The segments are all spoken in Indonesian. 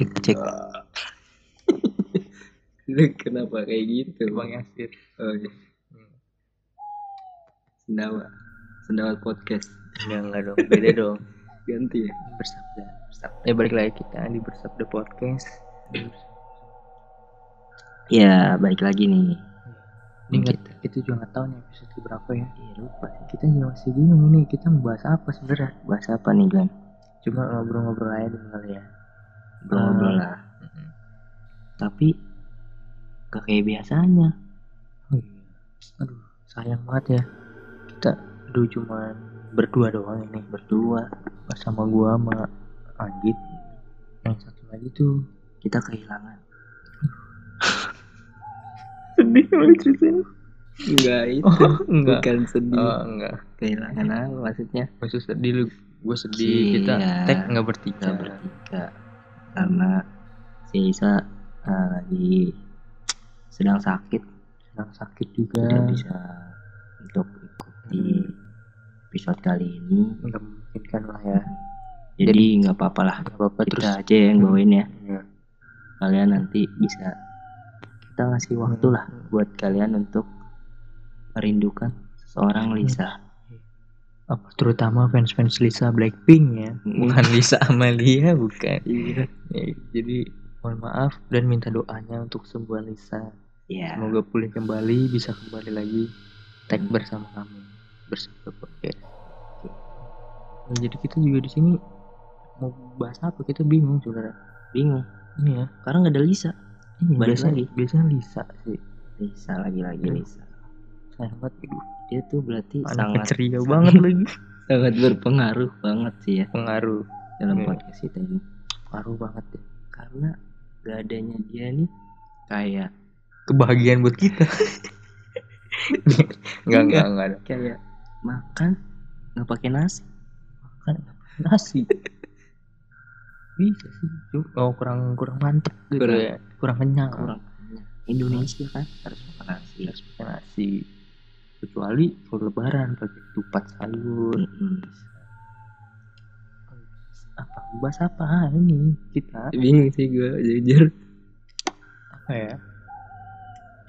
cek cek kenapa kayak gitu? bang Yasir Oh, iya. Sendawa. Sendawa podcast. enggak enggak dong beda dong Ganti ya. bersabda bersabda ya balik lagi kita di bersabda podcast Ya, balik lagi nih. ini kita juga nggak tahu nih episode berapa ya iya lupa kita juga masih bingung ini kita membahas apa sebenarnya Bahas apa nih, Glenn? cuma ngobrol-ngobrol aja dulu kali ya Ngobrol lah. Tapi gak kayak biasanya. Oh iya. aduh sayang banget ya kita dulu cuma berdua doang ini Berdua bersama gua sama Agit yang satu lagi tuh kita kehilangan. sedih banget ceritanya Enggak itu. Oh, enggak. Bukan sedih. oh enggak Kehilangan apa maksudnya? maksud sedih lu gue sedih Iya. kita tag nggak bertiga Kita bertiga. Karena si Isa eh, lagi sedang sakit. sedang sakit juga Tidak bisa untuk ikuti episode kali ini. nggak mungkin kan lah ya Jadi nggak apa-apa lah. nggak apa-apa terus Kita aja yang bawain ya. ya. Kalian nanti bisa kita ngasih waktu lah buat kalian untuk merindukan seorang Lisa. Apa terutama fans-fans Lisa Blackpink ya bukan Lisa Amalia bukan Iya. Ya, jadi mohon maaf dan minta doanya untuk sembuhan Lisa Ya. semoga pulih kembali bisa kembali lagi tag bersama kami bersama podcast. Nah, jadi kita juga di sini mau bahas apa kita bingung saudara Bingung. ini ya Karena nggak ada Lisa. ini Balik biasanya lagi. biasanya Lisa sih Lisa lagi-lagi Hmm. Lisa. Aduh, Dia tuh berarti anaknya sangat ceria banget lagi. sangat berpengaruh banget sih ya. Pengaruh. Dalam Iya. podcast kita ini. pengaruh banget ya. Karena gak adanya dia nih kayak kebahagiaan buat kita. Enggak enggak enggak ada. Kayak makan nggak pakai nasi. kan nasi. Bisa sih. Oh kurang kurang mantep gitu Kurang. ya. Kurang kenyang. Kurang Indonesia kan harus makan nasi. harus pakai nasi kecuali kalau lebaran pakai tupat sayur apa bahas apa ini kita Bingung sih gue jujur. apa ya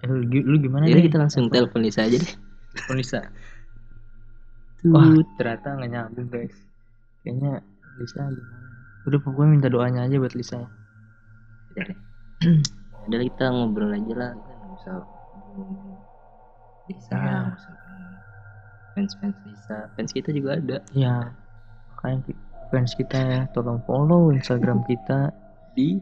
Eh, lu, lu gimana Jadi deh? kita langsung Apa? telepon Lisa aja deh. Telepon Lisa wah ternyata nggak nyambung guys kayaknya Lisa gimana udah pokoknya minta doanya aja buat Lisa Udah deh. Udah kita ngobrol aja lah. Kita nggak usah Lisa. Iya. ngomongin Fans-fans Lisa. Fans kita juga ada. ya makanya fans kita ya tolong follow Instagram kita Di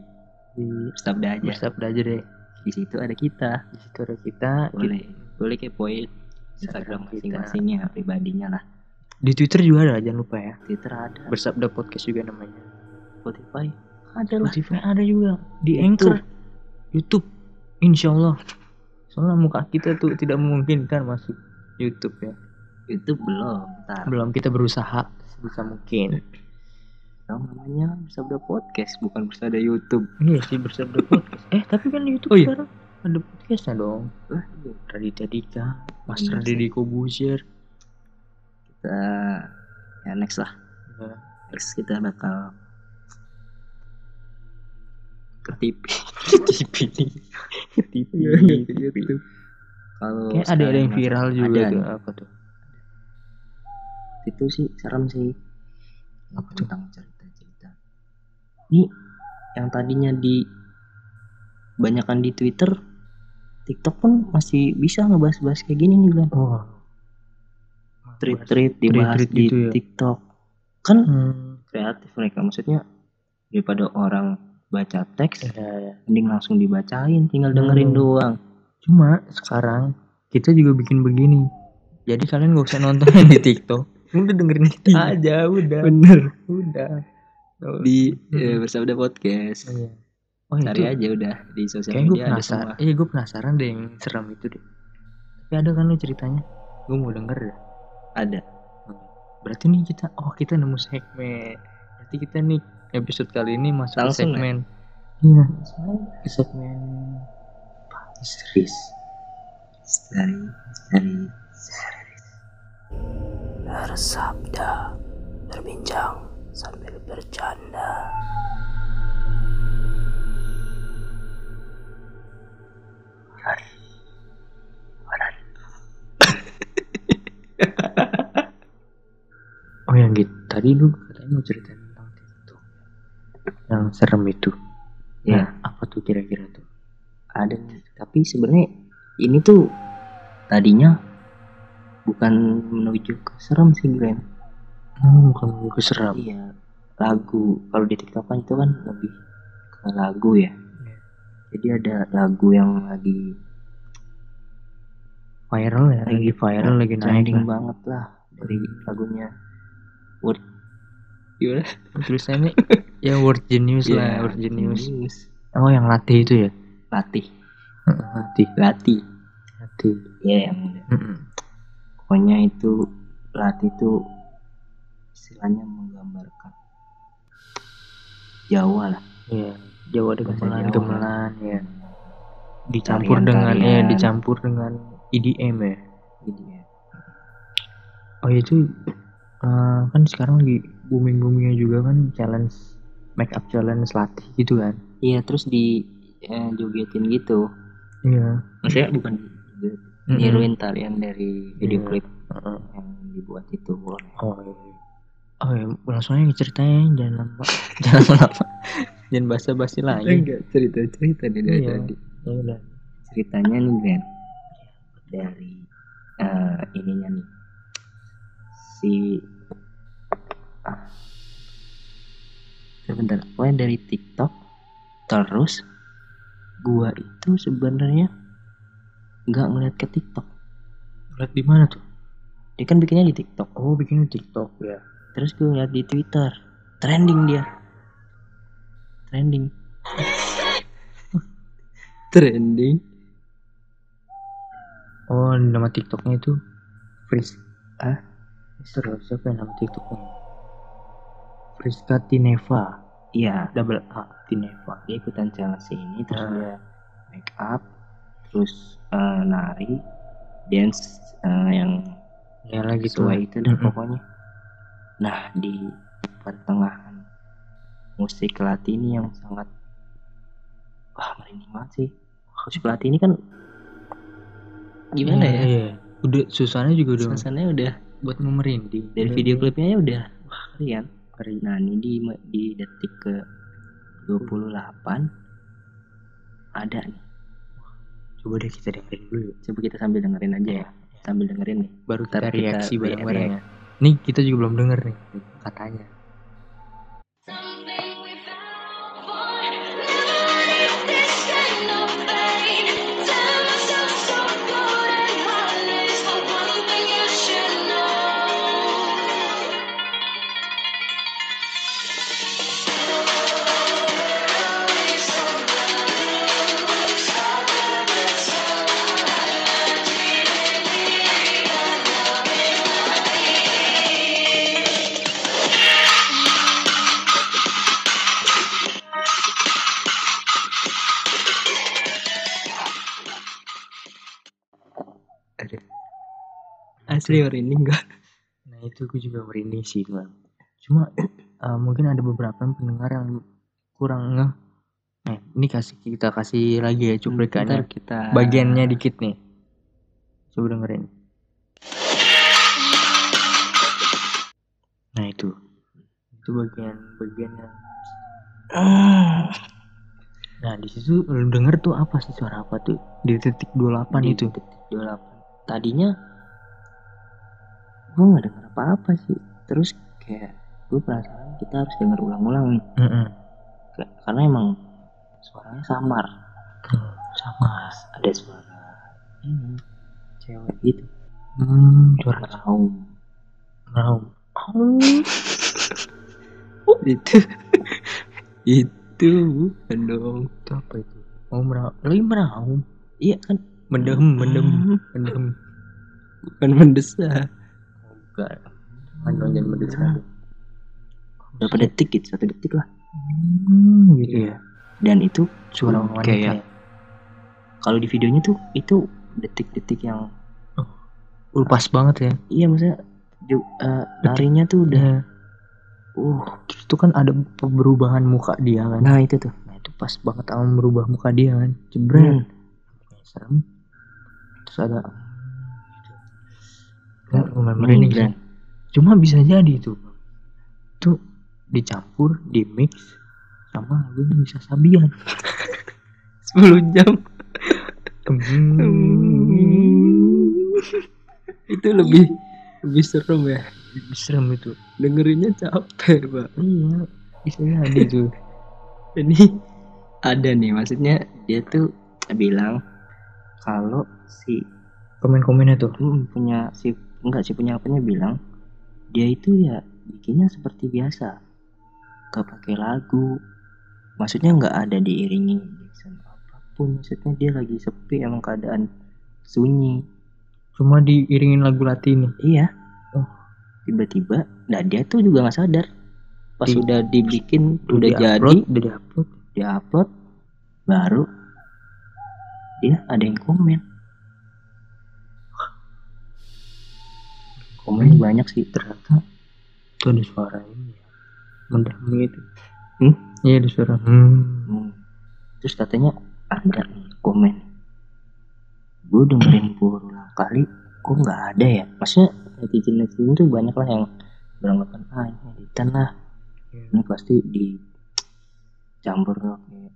di Sabda aja. bersabda aja deh Di situ ada kita. di situ ada kita Boleh. Boleh kepoin Instagram masing-masingnya pribadinya lah. di Twitter juga ada jangan lupa ya Twitter ada. bersabda podcast juga namanya Spotify ada lah. Spotify ada juga di YouTube. Anchor YouTube Insya Allah soalnya muka kita tuh tidak memungkinkan masuk YouTube ya YouTube belum. Ntar. belum kita berusaha sebisa mungkin Tahu namanya Sabda Podcast bukan Sabda YouTube. iya sih bersabda podcast eh tapi kan di YouTube Oh iya. sekarang ada podcastnya dong Lah, iya. Raditya Dika Mas Bener Raditya Dika Buzier kita ya next lah. Ya. Next kita bakal ke TV. TV TV YouTube. Kalau Kayak ada ada yang viral juga ada tuh apa tuh? Itu sih serem sih. Apa tuh? tentang cerita-cerita. Ini yang tadinya di banyakan di Twitter TikTok pun masih bisa ngebahas-bahas kayak gini nih Glenn. Oh. Tweet-tweet dibahas Tweet-tweet di gitu ya? TikTok. Kan hmm. kreatif mereka maksudnya daripada orang baca teks ya, ya. mending langsung dibacain tinggal dengerin Hmm. doang Cuma sekarang kita juga bikin begini. Jadi kalian gak usah nonton yang di TikTok. Udah dengerin kita aja, udah. bener Udah. di Hmm. eh, bersabda podcast Iya. Oh, cari itu aja udah di sosial gue media ada penasaran. semua Iya, gue penasaran deh yang serem itu deh. Tapi ada kan lu ceritanya? Gue mau denger deh. ada Berarti nih kita, oh kita nemu segmen. Berarti kita nih episode kali ini masuk ke segmen. Iya, segmen Histeris. Histeri, histeri. Bersabda, berbincang sambil bercanda. Oh yang gitu tadi lu katanya mau cerita yang serem itu. Ya nah, apa tuh kira-kira tuh? Ada tapi sebenarnya ini tuh tadinya bukan menuju ke serem sih Glenn hmm, bukan mau ke seram iya lagu kalau di TikTok kan itu kan lebih ke lagu ya. Iya. jadi ada lagu yang lagi viral ya lagi viral lagi naik trending lah. banget lah dari lagunya Word gimana? Tulisannya ya word genius Iya, lah word genius. oh yang latih itu ya? Latih. Latih. Latih. Latih. Ya yang Mm-mm. pokoknya itu latih itu istilahnya menggambarkan. Jawa lah. Iya, Jawa Bahasa gamelan, Jawa. gamelan ya. Dicampur Tarian-tarian. dengan ya, dicampur dengan EDM ya. ya Oh itu eh, kan sekarang lagi booming boomingnya juga kan challenge make up challenge latih gitu kan. iya terus di eh, jogetin gitu Iya. maksudnya bukan niruin tarian dari video Iya. klip Heeh. yang dibuat itu boleh Oh iya. Oh ya, langsung aja ceritanya jangan lama, jangan lama, jangan basa-basi lagi. enggak cerita cerita nih dari Iya. tadi Ya udah. ceritanya nih Glenn dari eh, ininya nih si sebentar pokoknya dari TikTok terus gua itu sebenarnya nggak ngeliat ke TikTok Lihat di mana tuh? dia kan bikinnya di TikTok Oh bikin TikTok ya. terus gue ngeliat di Twitter trending dia trending trending Oh nama TikToknya itu Fris. Ah? Terus siapa yang nama TikToknya? Friska Tineva. iya Double A Tineva. dia ikutan challenge ini terus Ah. dia make up terus eh, nari dance eh, yang Ya lah. sesuai itu deh Mm-mm. pokoknya nah di pertengahan musik latih ini yang sangat wah merinding banget sih musik latih ini kan gimana Iya, ya Iya. Udah suasananya juga udah suasananya udah buat memerinding. dari Udah- video klipnya ya udah wah keren Keren. nah ini di di detik ke 28 ada nih Coba deh kita dengerin dulu yuk. coba kita sambil dengerin aja ya sambil dengerin nih Baru kita reaksi re- bareng-bareng ya. Nih kita juga belum denger nih katanya. Asli merinding gak Nah itu gue juga merinding sih bang. Cuma eh, mungkin ada beberapa pendengar yang kurang ngeh. Nah ini kasih kita kasih lagi ya cuplikannya. Ntar kita Bagiannya dikit nih. Coba dengerin. Nah itu. Itu bagian-bagian yang Nah di situ lu denger tuh apa sih suara apa tuh di titik 28 di itu detik 28 tadinya gue nggak denger apa-apa sih. Terus kayak gue perasaan kita harus denger ulang-ulang nih. Mm-mm. Kayak- karena emang suaranya samar. Hmm, sama ada suara ini cewek gitu. Hmm, suara meraung mau itu. Itu bukan dong. Itu apa itu? Mau lagi meraung? Iya kan. Mendem mendem mendem. Bukan mendesak bukan kan dong jangan mendesak berapa detik gitu? Satu detik lah. Hmm, gitu ya. Dan itu suara Hmm, wanita kayak ya. kalau di videonya tuh itu detik-detik yang Uh, pas banget ya. Iya maksudnya eh, larinya tuh udah ya uh. Itu kan ada perubahan muka dia kan. Nah itu tuh. Nah itu pas banget sama merubah muka dia kan. Jebret. Hmm. serem. Terus ada Lumayan merinding Nih, sih. Bran. cuma bisa jadi itu itu dicampur di mix sama lagunya bisa sabian. 10 jam. Itu lebih lebih serem ya. Serem itu. Dengerinnya capek pak. Iya bisa jadi tuh. Ini ada nih maksudnya dia tuh bilang kalau si komen-komennya tuh. Hmm, punya si enggak si punya apanya bilang dia itu ya bikinnya seperti biasa. Gak pakai lagu. Maksudnya nggak ada diiringi apa pun. Maksudnya dia lagi sepi emang keadaan sunyi. Cuma diiringin lagu Latin iya. Oh. tiba-tiba nah dia tuh juga nggak sadar. Pas Di- udah dibikin udah jadi diupload, udah diupload. dia upload baru dia ada yang komen komen banyak sih ternyata itu ada suara ini ya mendram gitu Hmm? iya ada suara hmm. Hmm. terus katanya ada nih komen gue dengerin berulang kali kok nggak ada ya maksudnya netizen netizen tuh banyak lah yang beranggapan ah ini editan lah Iya. ini pasti di campur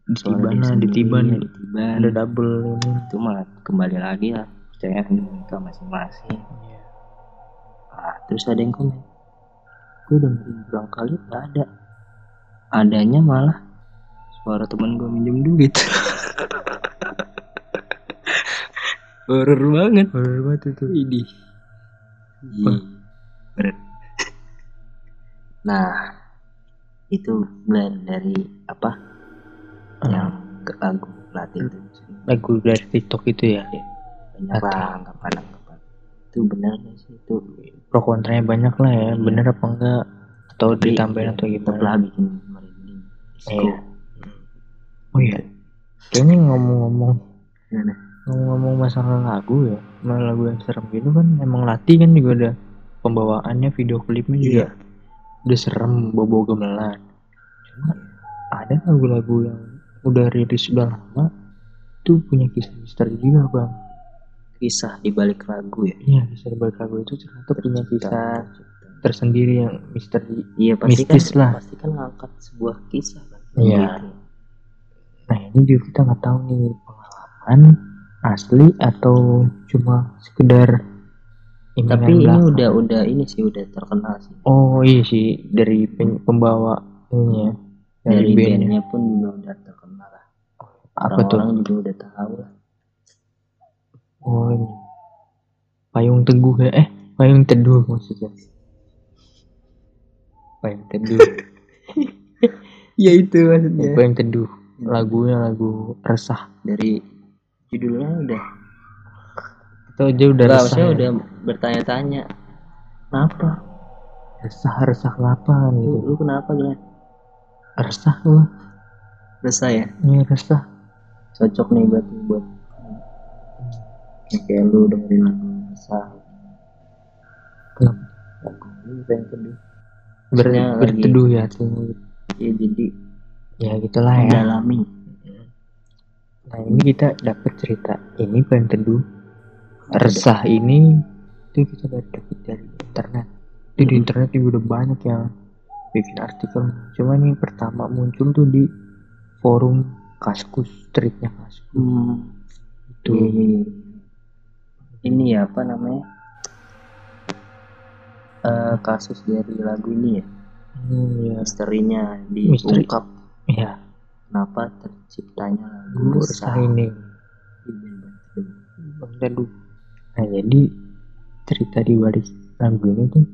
Ditiban ditiban. ya, ditiban ada double ini itu mah kembali lagi lah percaya mereka masing-masing Iya. Ah, terus ada yang komen gue dengerin berulang kali? Nggak ada. Adanya malah suara teman gue minjem duit. Horror banget. Horror banget itu. Ini berat nah itu blend dari apa? Yang ke lagu Latin itu lagu dari TikTok itu ya? Banyak Latin. lah anggapan anggapan itu benar sih? Itu pro kontranya banyak lah ya. Iya. bener apa enggak? Atau Tapi, ditambahin atau gimana? lah bikin merinding. Iya. oh iya. Kayaknya ngomong-ngomong ngomong-ngomong masalah lagu ya. Masalah lagu yang serem gitu kan. Emang Lati kan juga ada pembawaannya video klipnya juga udah serem bobo gemelan. Cuma ada lagu-lagu yang udah rilis udah lama tuh punya kisah misteri juga bang kisah di balik lagu ya iya kisah di balik lagu itu ternyata punya kisah tersendiri yang misteri iya pasti mistis kan lah. pasti kan ngangkat sebuah kisah kan Iya. Gitu. nah ini juga kita nggak tahu nih pengalaman asli atau cuma sekedar tapi ini belaka. udah udah ini sih udah terkenal sih Oh iya sih dari pembawa ini ya dari, dari bandnya. bandnya pun juga udah terkenal lah Apa tuh? orang-orang juga udah tahu lah Oh ini payung teguh ya eh payung teduh maksudnya. Payung teduh. ya itu maksudnya payung teduh. Lagunya lagu resah. dari judulnya udah Itu aja udah Nggak, resah. ya. udah bertanya-tanya kenapa resah resah kenapa lu, gitu. lu kenapa Glenn Resah loh. resah ya Ini resah. cocok nih buat buat kayak lu dengerin lagu resah Kenapa? lagu ini pengen teduh berteduh ya tuh. ya jadi Ya gitulah ya. mendalami Nah ini kita dapat cerita ini payung teduh. Resah ini itu kita dapat dari internet. Itu di Mhm. internet juga udah banyak yang bikin artikel. Cuma nih pertama muncul tuh di forum Kaskus, streetnya Kaskus. hmm, Itu iya, iya, iya. Ini ya apa namanya? Eh, kasus dari lagu ini ya? Hmm, ya, misterinya Misteri. diungkap. Ya kenapa terciptanya lagu ini. Teduh. Nah jadi cerita di balik lagu ini tuh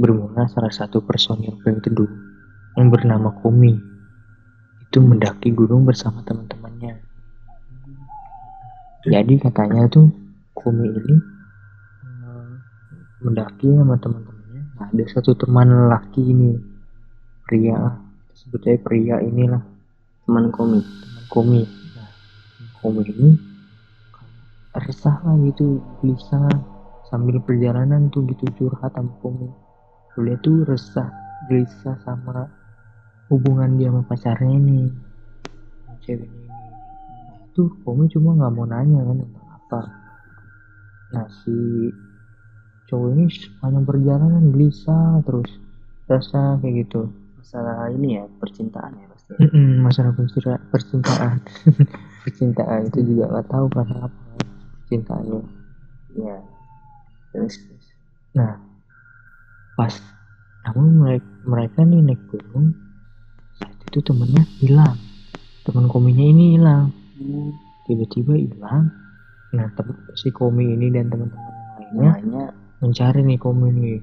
bermula salah satu personil payung teduh yang bernama Komi itu mendaki gunung bersama teman-temannya. Jadi katanya tuh Komi ini eh, mendaki sama teman-temannya. Nah, ada satu teman lelaki ini pria sebut aja pria inilah teman komik teman Komi. Nah, Komi ini resah lah gitu, gelisah sambil perjalanan tuh gitu curhat sama Komi. Dia tuh resah, gelisah sama hubungan dia sama pacarnya ini, cewek ini. Nah, itu Komi cuma nggak mau nanya kan tentang apa. Nah si cowok ini sepanjang perjalanan gelisah terus rasa kayak gitu. Masalah ini ya percintaan ya pasti. Mm-mm, masalah percinta- percintaan. Percintaan itu juga nggak tahu karena apa percintaannya. Ya terus terus. nah pas namun mereka, mereka nih naik gunung saat itu temennya hilang. Teman kominya ini hilang. Hmm, tiba-tiba hilang nah temen si komi ini dan teman-teman lainnya namanya mencari nih komi nih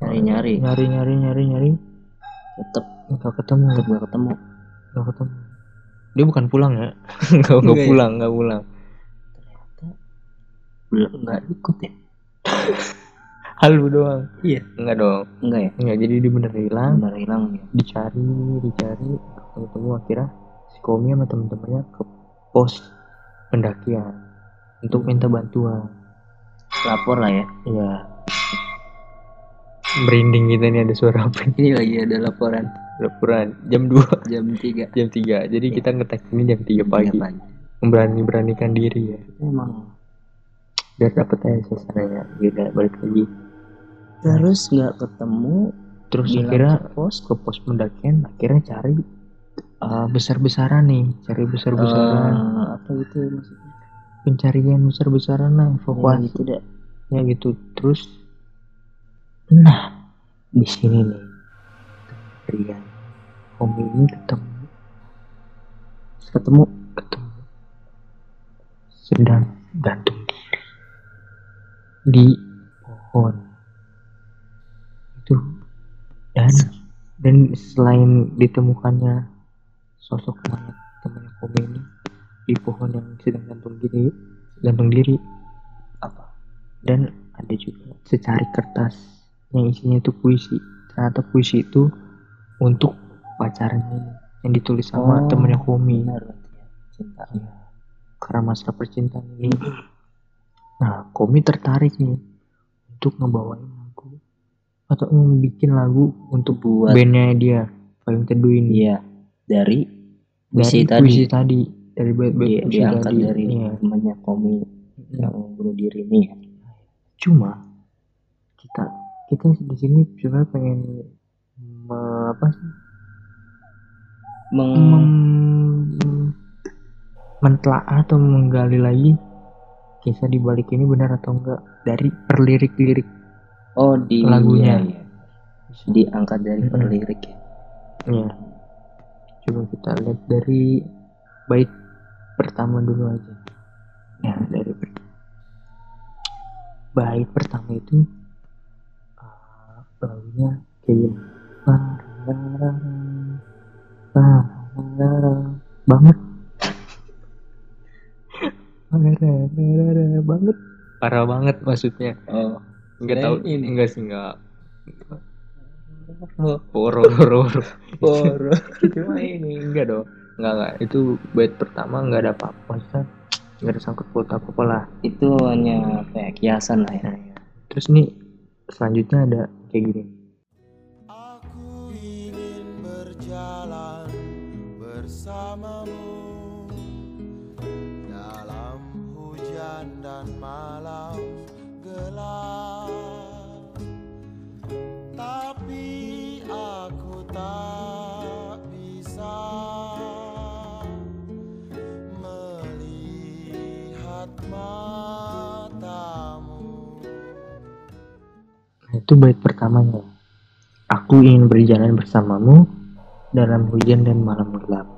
nyari-nyari. Nyari nyari nyari nyari. Tetap nggak ketemu. Tetap gak ketemu. Nggak ketemu. Dia bukan pulang ya? Nggak nggak Enggak ya? pulang nggak pulang. Ternyata belum nggak ikut ya? Halu doang? Iya. Enggak dong. Enggak ya? Enggak jadi dia bener hilang. Benar hilang ya? Dicari dicari ketemu ketemu akhirnya si Komi sama temen-temennya ke pos pendakian untuk minta bantuan. Lapor lah ya. Ya merinding kita nih ada suara apa ini lagi ada laporan. Laporan. Jam 2 jam 3 jam 3 jadi kita ngetek ini jam 3 pagi. pagi. Memberani beranikan diri ya. Emang. Biar dapet aja suasananya beda balik lagi. Terus nggak ketemu terus bilang akhirnya ke pos ke pos pendakian akhirnya cari uh, besar-besaran nih. Cari besar-besaran. Eh, apa itu maksudnya pencarian besar-besaran lah ya, evakuasi. gitu dah. Ya gitu. Terus nah di sini nih Rian Om ini ketemu. Ketemu ketemu. Sedang gantung diri di pohon. Itu dan dan selain ditemukannya sosok mayat temannya Komi ini di pohon yang sedang gantung diri gantung diri. Apa? Dan ada juga secari kertas yang isinya itu puisi. Ternyata puisi itu untuk pacarnya ini, yang ditulis sama Oh, temennya benar berarti ya cinta. Iya. karena masalah percintaan ini. Nah Komi tertarik nih untuk ngebawain lagu atau bikin lagu untuk buat bandnya dia Payung Teduh ini. Iya dari dari puisi tadi. puisi tadi dari bait-bait di, puisi diangkat tadi dari Iya. temannya komi yang bunuh diri ini ya cuma kita kita di sini sebenarnya pengen me- apa sih Meng, mem- mentelaah atau menggali lagi kisah di balik ini benar atau enggak dari perlirik-lirik oh di lagunya. iya, iya. diangkat dari Mm-mm. perlirik ya ya coba kita lihat dari bait pertama dulu aja ya dari bait pertama itu uh, lagunya kayak gini. Pararara, pararara. banget banget parah banget maksudnya oh nggak tahu ini. enggak sih enggak horor horor horor. cuma ini enggak dong enggak enggak itu bait pertama enggak ada apa-apa. Maksudnya enggak ada sangkut paut apa apa lah. Itu hanya kayak kiasan lah ya. Terus nih selanjutnya ada kayak gini itu bait pertamanya. Aku ingin berjalan bersamamu dalam hujan dan malam gelap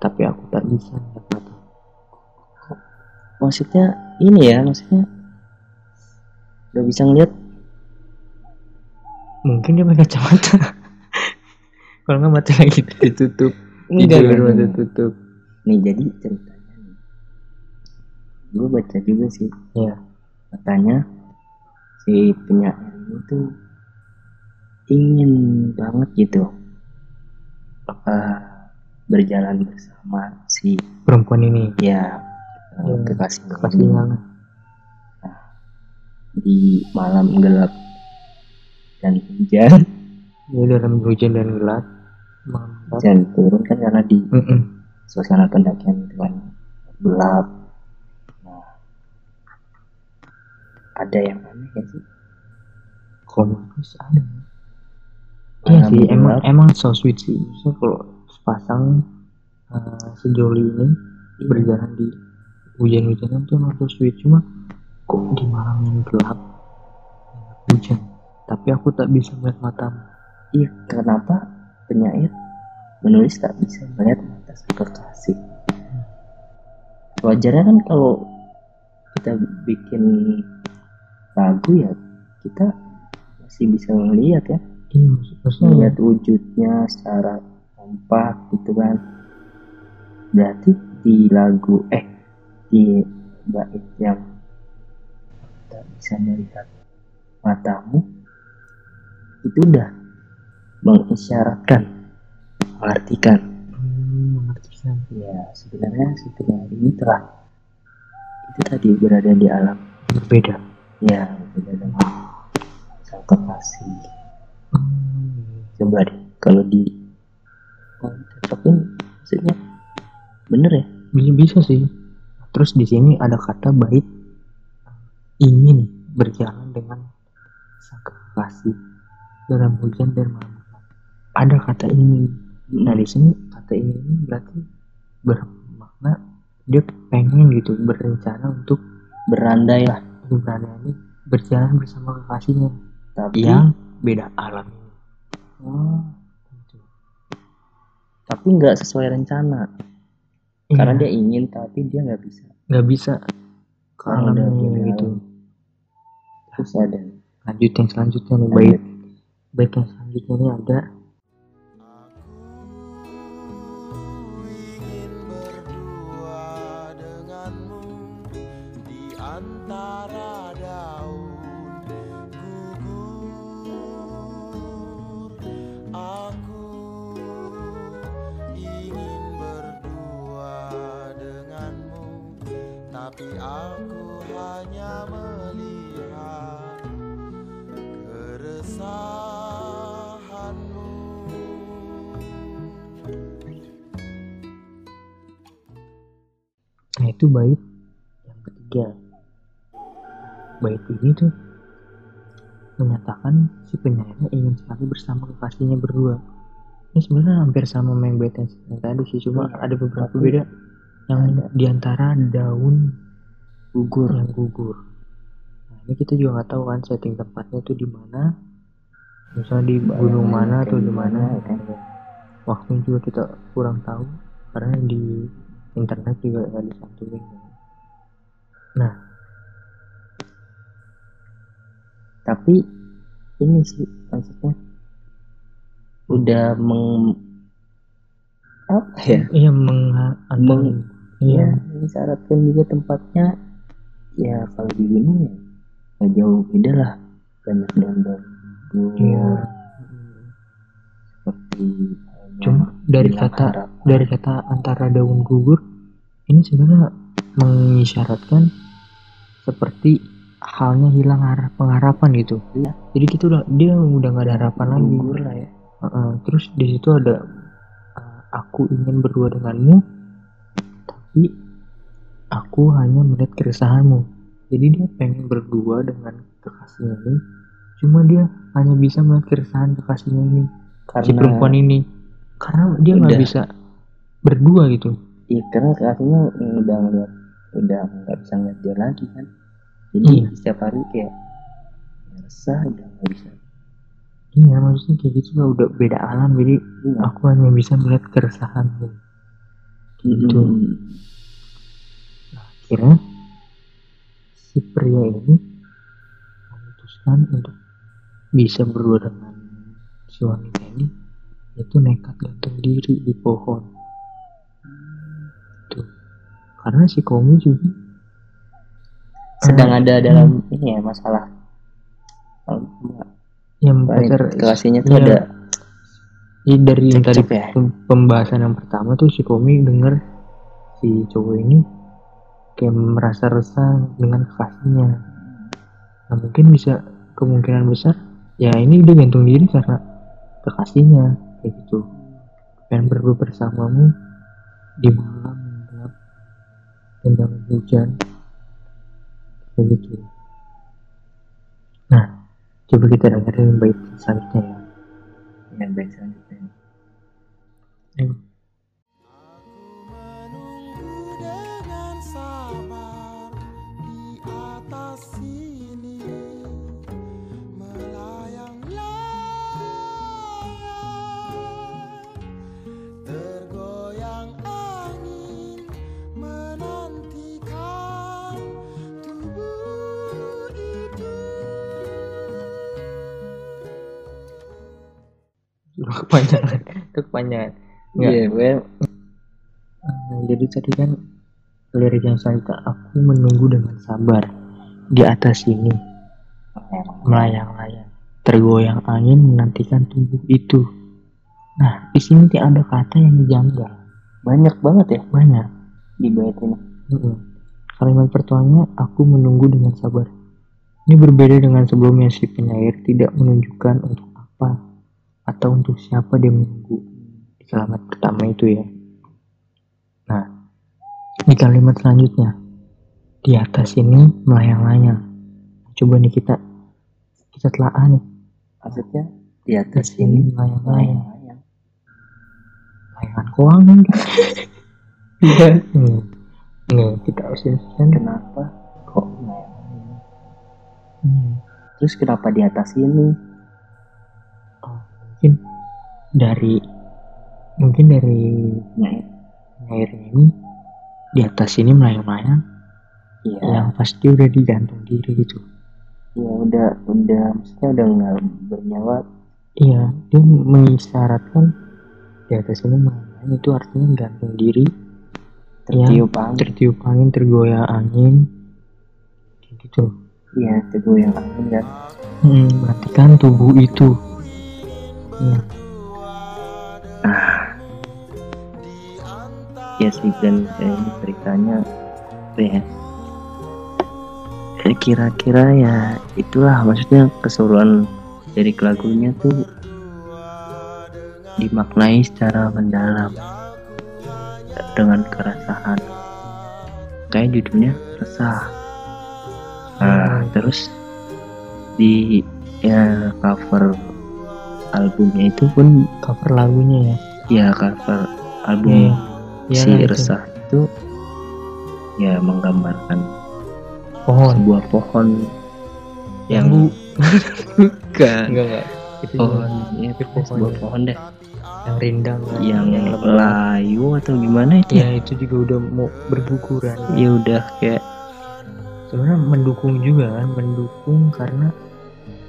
tapi aku tak bisa melihat mata. Maksudnya ini ya maksudnya udah bisa ngeliat? Mungkin dia pakai kacamata. Kalau nggak mata lagi. Ditutup. Enggak mata tutup. Nih jadi ceritanya nih. Gue baca juga sih. Ya katanya si penyair ini tuh ingin banget gitu eh, berjalan bersama si perempuan ini. Ya eh, Ya, kekasihnya kekasihnya ini di malam gelap dan hujan. Dia dalam hujan dan gelap hujan turun kan karena di Mm-mm. suasana pendakian itu kan gelap nah ada yang aneh ya sih sih ada ya. Iya sih, emang emang so sweet sih. Maksudnya kalau sepasang eh, sejoli ini Iya. berjalan di hujan-hujanan tuh emang so sweet. Cuma kok di malam yang gelap hujan, tapi aku tak bisa melihat matamu. Iya, kenapa penyair menulis tak bisa melihat mata si kekasih? Wajarnya kan kalau kita bikin lagu ya kita masih bisa melihat ya, Iya, melihat wujudnya secara kompak gitu kan. Berarti di lagu eh di bait yang tak bisa melihat matamu itu udah mengisyaratkan, mengartikan hmm, mengertikan. Ya, sebenarnya si penyair ini telah itu tadi berada di alam Berbeda. Ya berbeda dengan sang kekasih. Hmm, Coba deh kalau di cocokin maksudnya bener ya? bisa bisa sih. Terus di sini ada kata bait ingin berjalan dengan sang kekasih dalam hujan dan malam. Ada kata ingin. Nah di sini kata ingin ini berarti bermakna dia pengen gitu berencana untuk Berandai lah, ini berjalan bersama kekasihnya tapi yang beda alam ini. oh, Gitu. tapi nggak sesuai rencana karena Iya, dia ingin tapi dia nggak bisa. nggak bisa Karena alam ini gitu. Terus ada Lanjut yang selanjutnya nih bait bait yang selanjutnya ini ada Itu bait yang ketiga. Bait ini tuh menyatakan si penyairnya ingin sekali bersama kekasihnya berdua. Ini sebenarnya hampir sama main bait yang tadi sih, cuma Iya, ada beberapa tapi beda yang ada. di antara daun gugur. yang gugur. Nah ini kita juga nggak tahu kan setting tempatnya tuh di mana. Misalnya di gunung mana atau di mana. kan? Waktu juga kita kurang tahu karena di internet juga nggak disantumin. Nah tapi ini sih maksudnya udah meng apa ya? Iya meng, Meng- iya ya mensyaratkan juga tempatnya. Ya kalau di gunung ya nggak jauh beda lah. Banyak gugur iya. seperti Cuma dari bilang kata harap. dari kata antara daun gugur ini sebenarnya mengisyaratkan seperti halnya hilang harap pengharapan gitu. Iya. Jadi kita udah dia udah nggak ada harapan lagi. gugur lah ya Heeh, terus di situ ada uh, aku ingin berdua denganmu, tapi aku hanya melihat keresahanmu. Jadi dia pengen berdua dengan kekasihnya ini, cuma dia hanya bisa melihat keresahan kekasihnya ini, si karena perempuan ini, karena dia nggak bisa berdua gitu. iya karena kekasihnya udah ngeliat udah nggak bisa ngeliat dia lagi kan jadi Iya. setiap hari kayak ya resah udah nggak bisa Iya, maksudnya kayak gitu lah udah beda alam, jadi Iya. aku hanya bisa melihat keresahanmu. Gitu. Mm-mm. Nah, akhirnya si pria ini memutuskan untuk bisa berdua dengan si wanita ini itu nekat gantung diri di pohon. Tuh. Karena si Komi juga sedang eh, ada dalam ini ya masalah. Yang pacar kekasihnya tuh iya, ada iya, dari yang tadi ya? pem- pembahasan yang pertama tuh si Komi denger si cowok ini kayak merasa resah dengan kekasihnya nah mungkin bisa kemungkinan besar ya ini dia gantung diri karena kekasihnya kayak gitu. Pengen berdua bersamamu di malam gelap jangan hujan. Kayak gitu. Nah coba kita dengerin bait selanjutnya ya. Ya baik selanjutnya kepanjangan. Itu kepanjangan. Iya, gue Nah, jadi tadi kan lirik yang saya aku menunggu dengan sabar di atas sini melayang-layang tergoyang angin menantikan tubuh itu. Nah di sini tidak ada kata yang janggal banyak banget ya? Banyak. Di bait ini. Mm-mm. kalimat pertamanya aku menunggu dengan sabar. Ini berbeda dengan sebelumnya si penyair tidak menunjukkan untuk apa atau untuk siapa dia menunggu di kalimat pertama itu ya nah di kalimat selanjutnya di atas ini melayang-layang coba nih kita kita telaah nih Maksudnya di atas atas ini melayang-layang layang-layang. layangan keuangan iya hmm. Nggak, kita harus kan Kenapa kok layang-layang? hmm. Terus kenapa di atas ini? Mungkin dari mungkin dari Nyair. airnya ini di atas ini melayang-layang Iya. yang pasti udah digantung diri gitu Ya udah udah maksudnya udah nggak bernyawa. iya dia mengisyaratkan di atas ini melayang itu artinya gantung diri Tertiup angin. tertiup angin tergoyang angin kayak gitu Iya, tergoyang angin kan. hmm, matikan tubuh itu Iya. Ya sih dan eh, ini ceritanya ya? Kira-kira ya itulah maksudnya keseluruhan dari lagunya tuh dimaknai secara mendalam dengan kerasahan. Kayak judulnya resah. Nah, terus di ya cover albumnya itu pun cover lagunya ya? Ya cover album Iya, si lah itu. resah itu ya menggambarkan pohon. sebuah pohon yang Bu. bukan. Enggak enggak. Itu pohon. ya Itu pohon sebuah ya. pohon deh. Yang rindang yang lebat. layu atau gimana itu? Ya itu juga udah mau berguguran. Ya udah kayak sebenarnya mendukung juga kan mendukung karena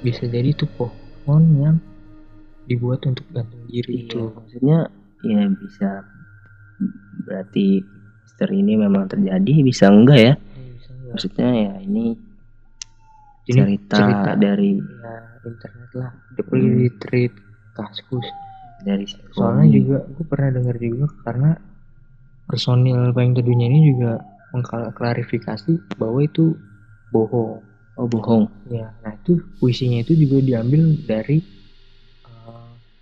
bisa jadi itu pohon yang dibuat untuk gantung diri. Itu itu maksudnya ya bisa. Berarti misteri ini memang terjadi bisa enggak ya? Bisa nggak? maksudnya ya ini Ini cerita, cerita. dari ya internet lah. The pretty treat kaskus dari soalnya juga gue pernah dengar juga karena personil Payung Teduhnya ini juga mengklarifikasi bahwa itu bohong. Oh bohong. Ya nah itu puisinya itu juga diambil dari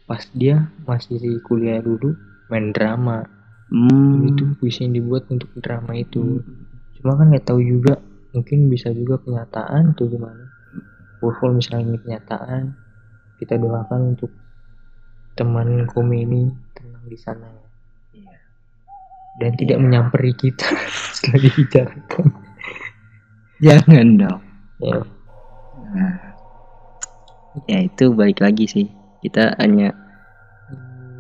pas dia masih kuliah dulu main drama. Hmm. itu puisi yang dibuat untuk drama itu. Cuma kan nggak tahu juga mungkin bisa juga kenyataan atau gimana. Walaupun misalnya ini kenyataan kita doakan untuk teman kami ini tenang di sana ya. Iya. dan tidak menyamperi kita setelah dibicarakan. Jangan dong. Ya. Nah, ya itu balik lagi sih kita hanya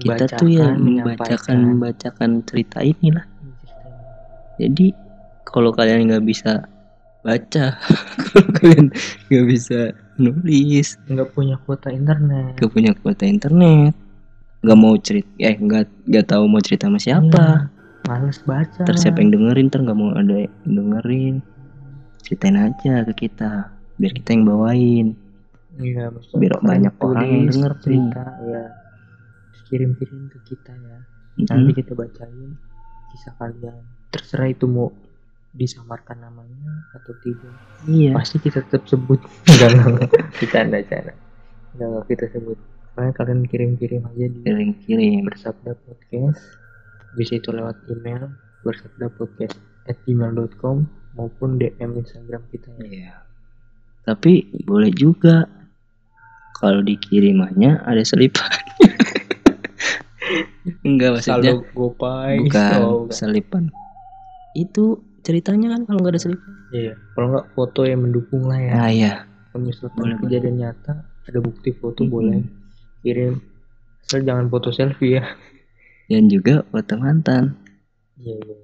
kita tuh ya membacakan membacakan cerita inilah. Jadi kalau kalian nggak bisa baca kalau kalian nggak bisa nulis nggak punya kuota internet. nggak punya kuota internet nggak mau cerita eh nggak nggak tahu mau cerita sama siapa. Iya, males baca. Terus siapa yang dengerin ter nggak mau ada yang dengerin. Ceritain aja ke kita biar kita yang bawain Iya, maksudnya Biar banyak orang yang denger cerita ya Terus kirim-kirim ke kita ya. Mm-mm. nanti kita bacain kisah kalian. Terserah itu mau disamarkan namanya atau tidak. Iya. Pasti kita tetap sebut. Enggak kita anda cara. Enggak enggak kita sebut. Makanya kalian kirim-kirim aja di kirim-kirim. Bersabda podcast. Bisa itu lewat email bersabda podcast at gmail.com maupun DM Instagram kita ya. Iya. Tapi boleh juga kalau dikirimannya ada selipan. enggak maksudnya Saldo gopay bukan Oh, bukan. selipan. Itu ceritanya kan kalau nggak ada selipan iya kalau nggak foto yang mendukung lah ya. Ah iya. Kalau misalkan Boleh, kejadian nyata ada bukti foto Mm-mm. boleh. Kirim. Asal jangan foto selfie ya. Dan juga foto mantan. Iya iya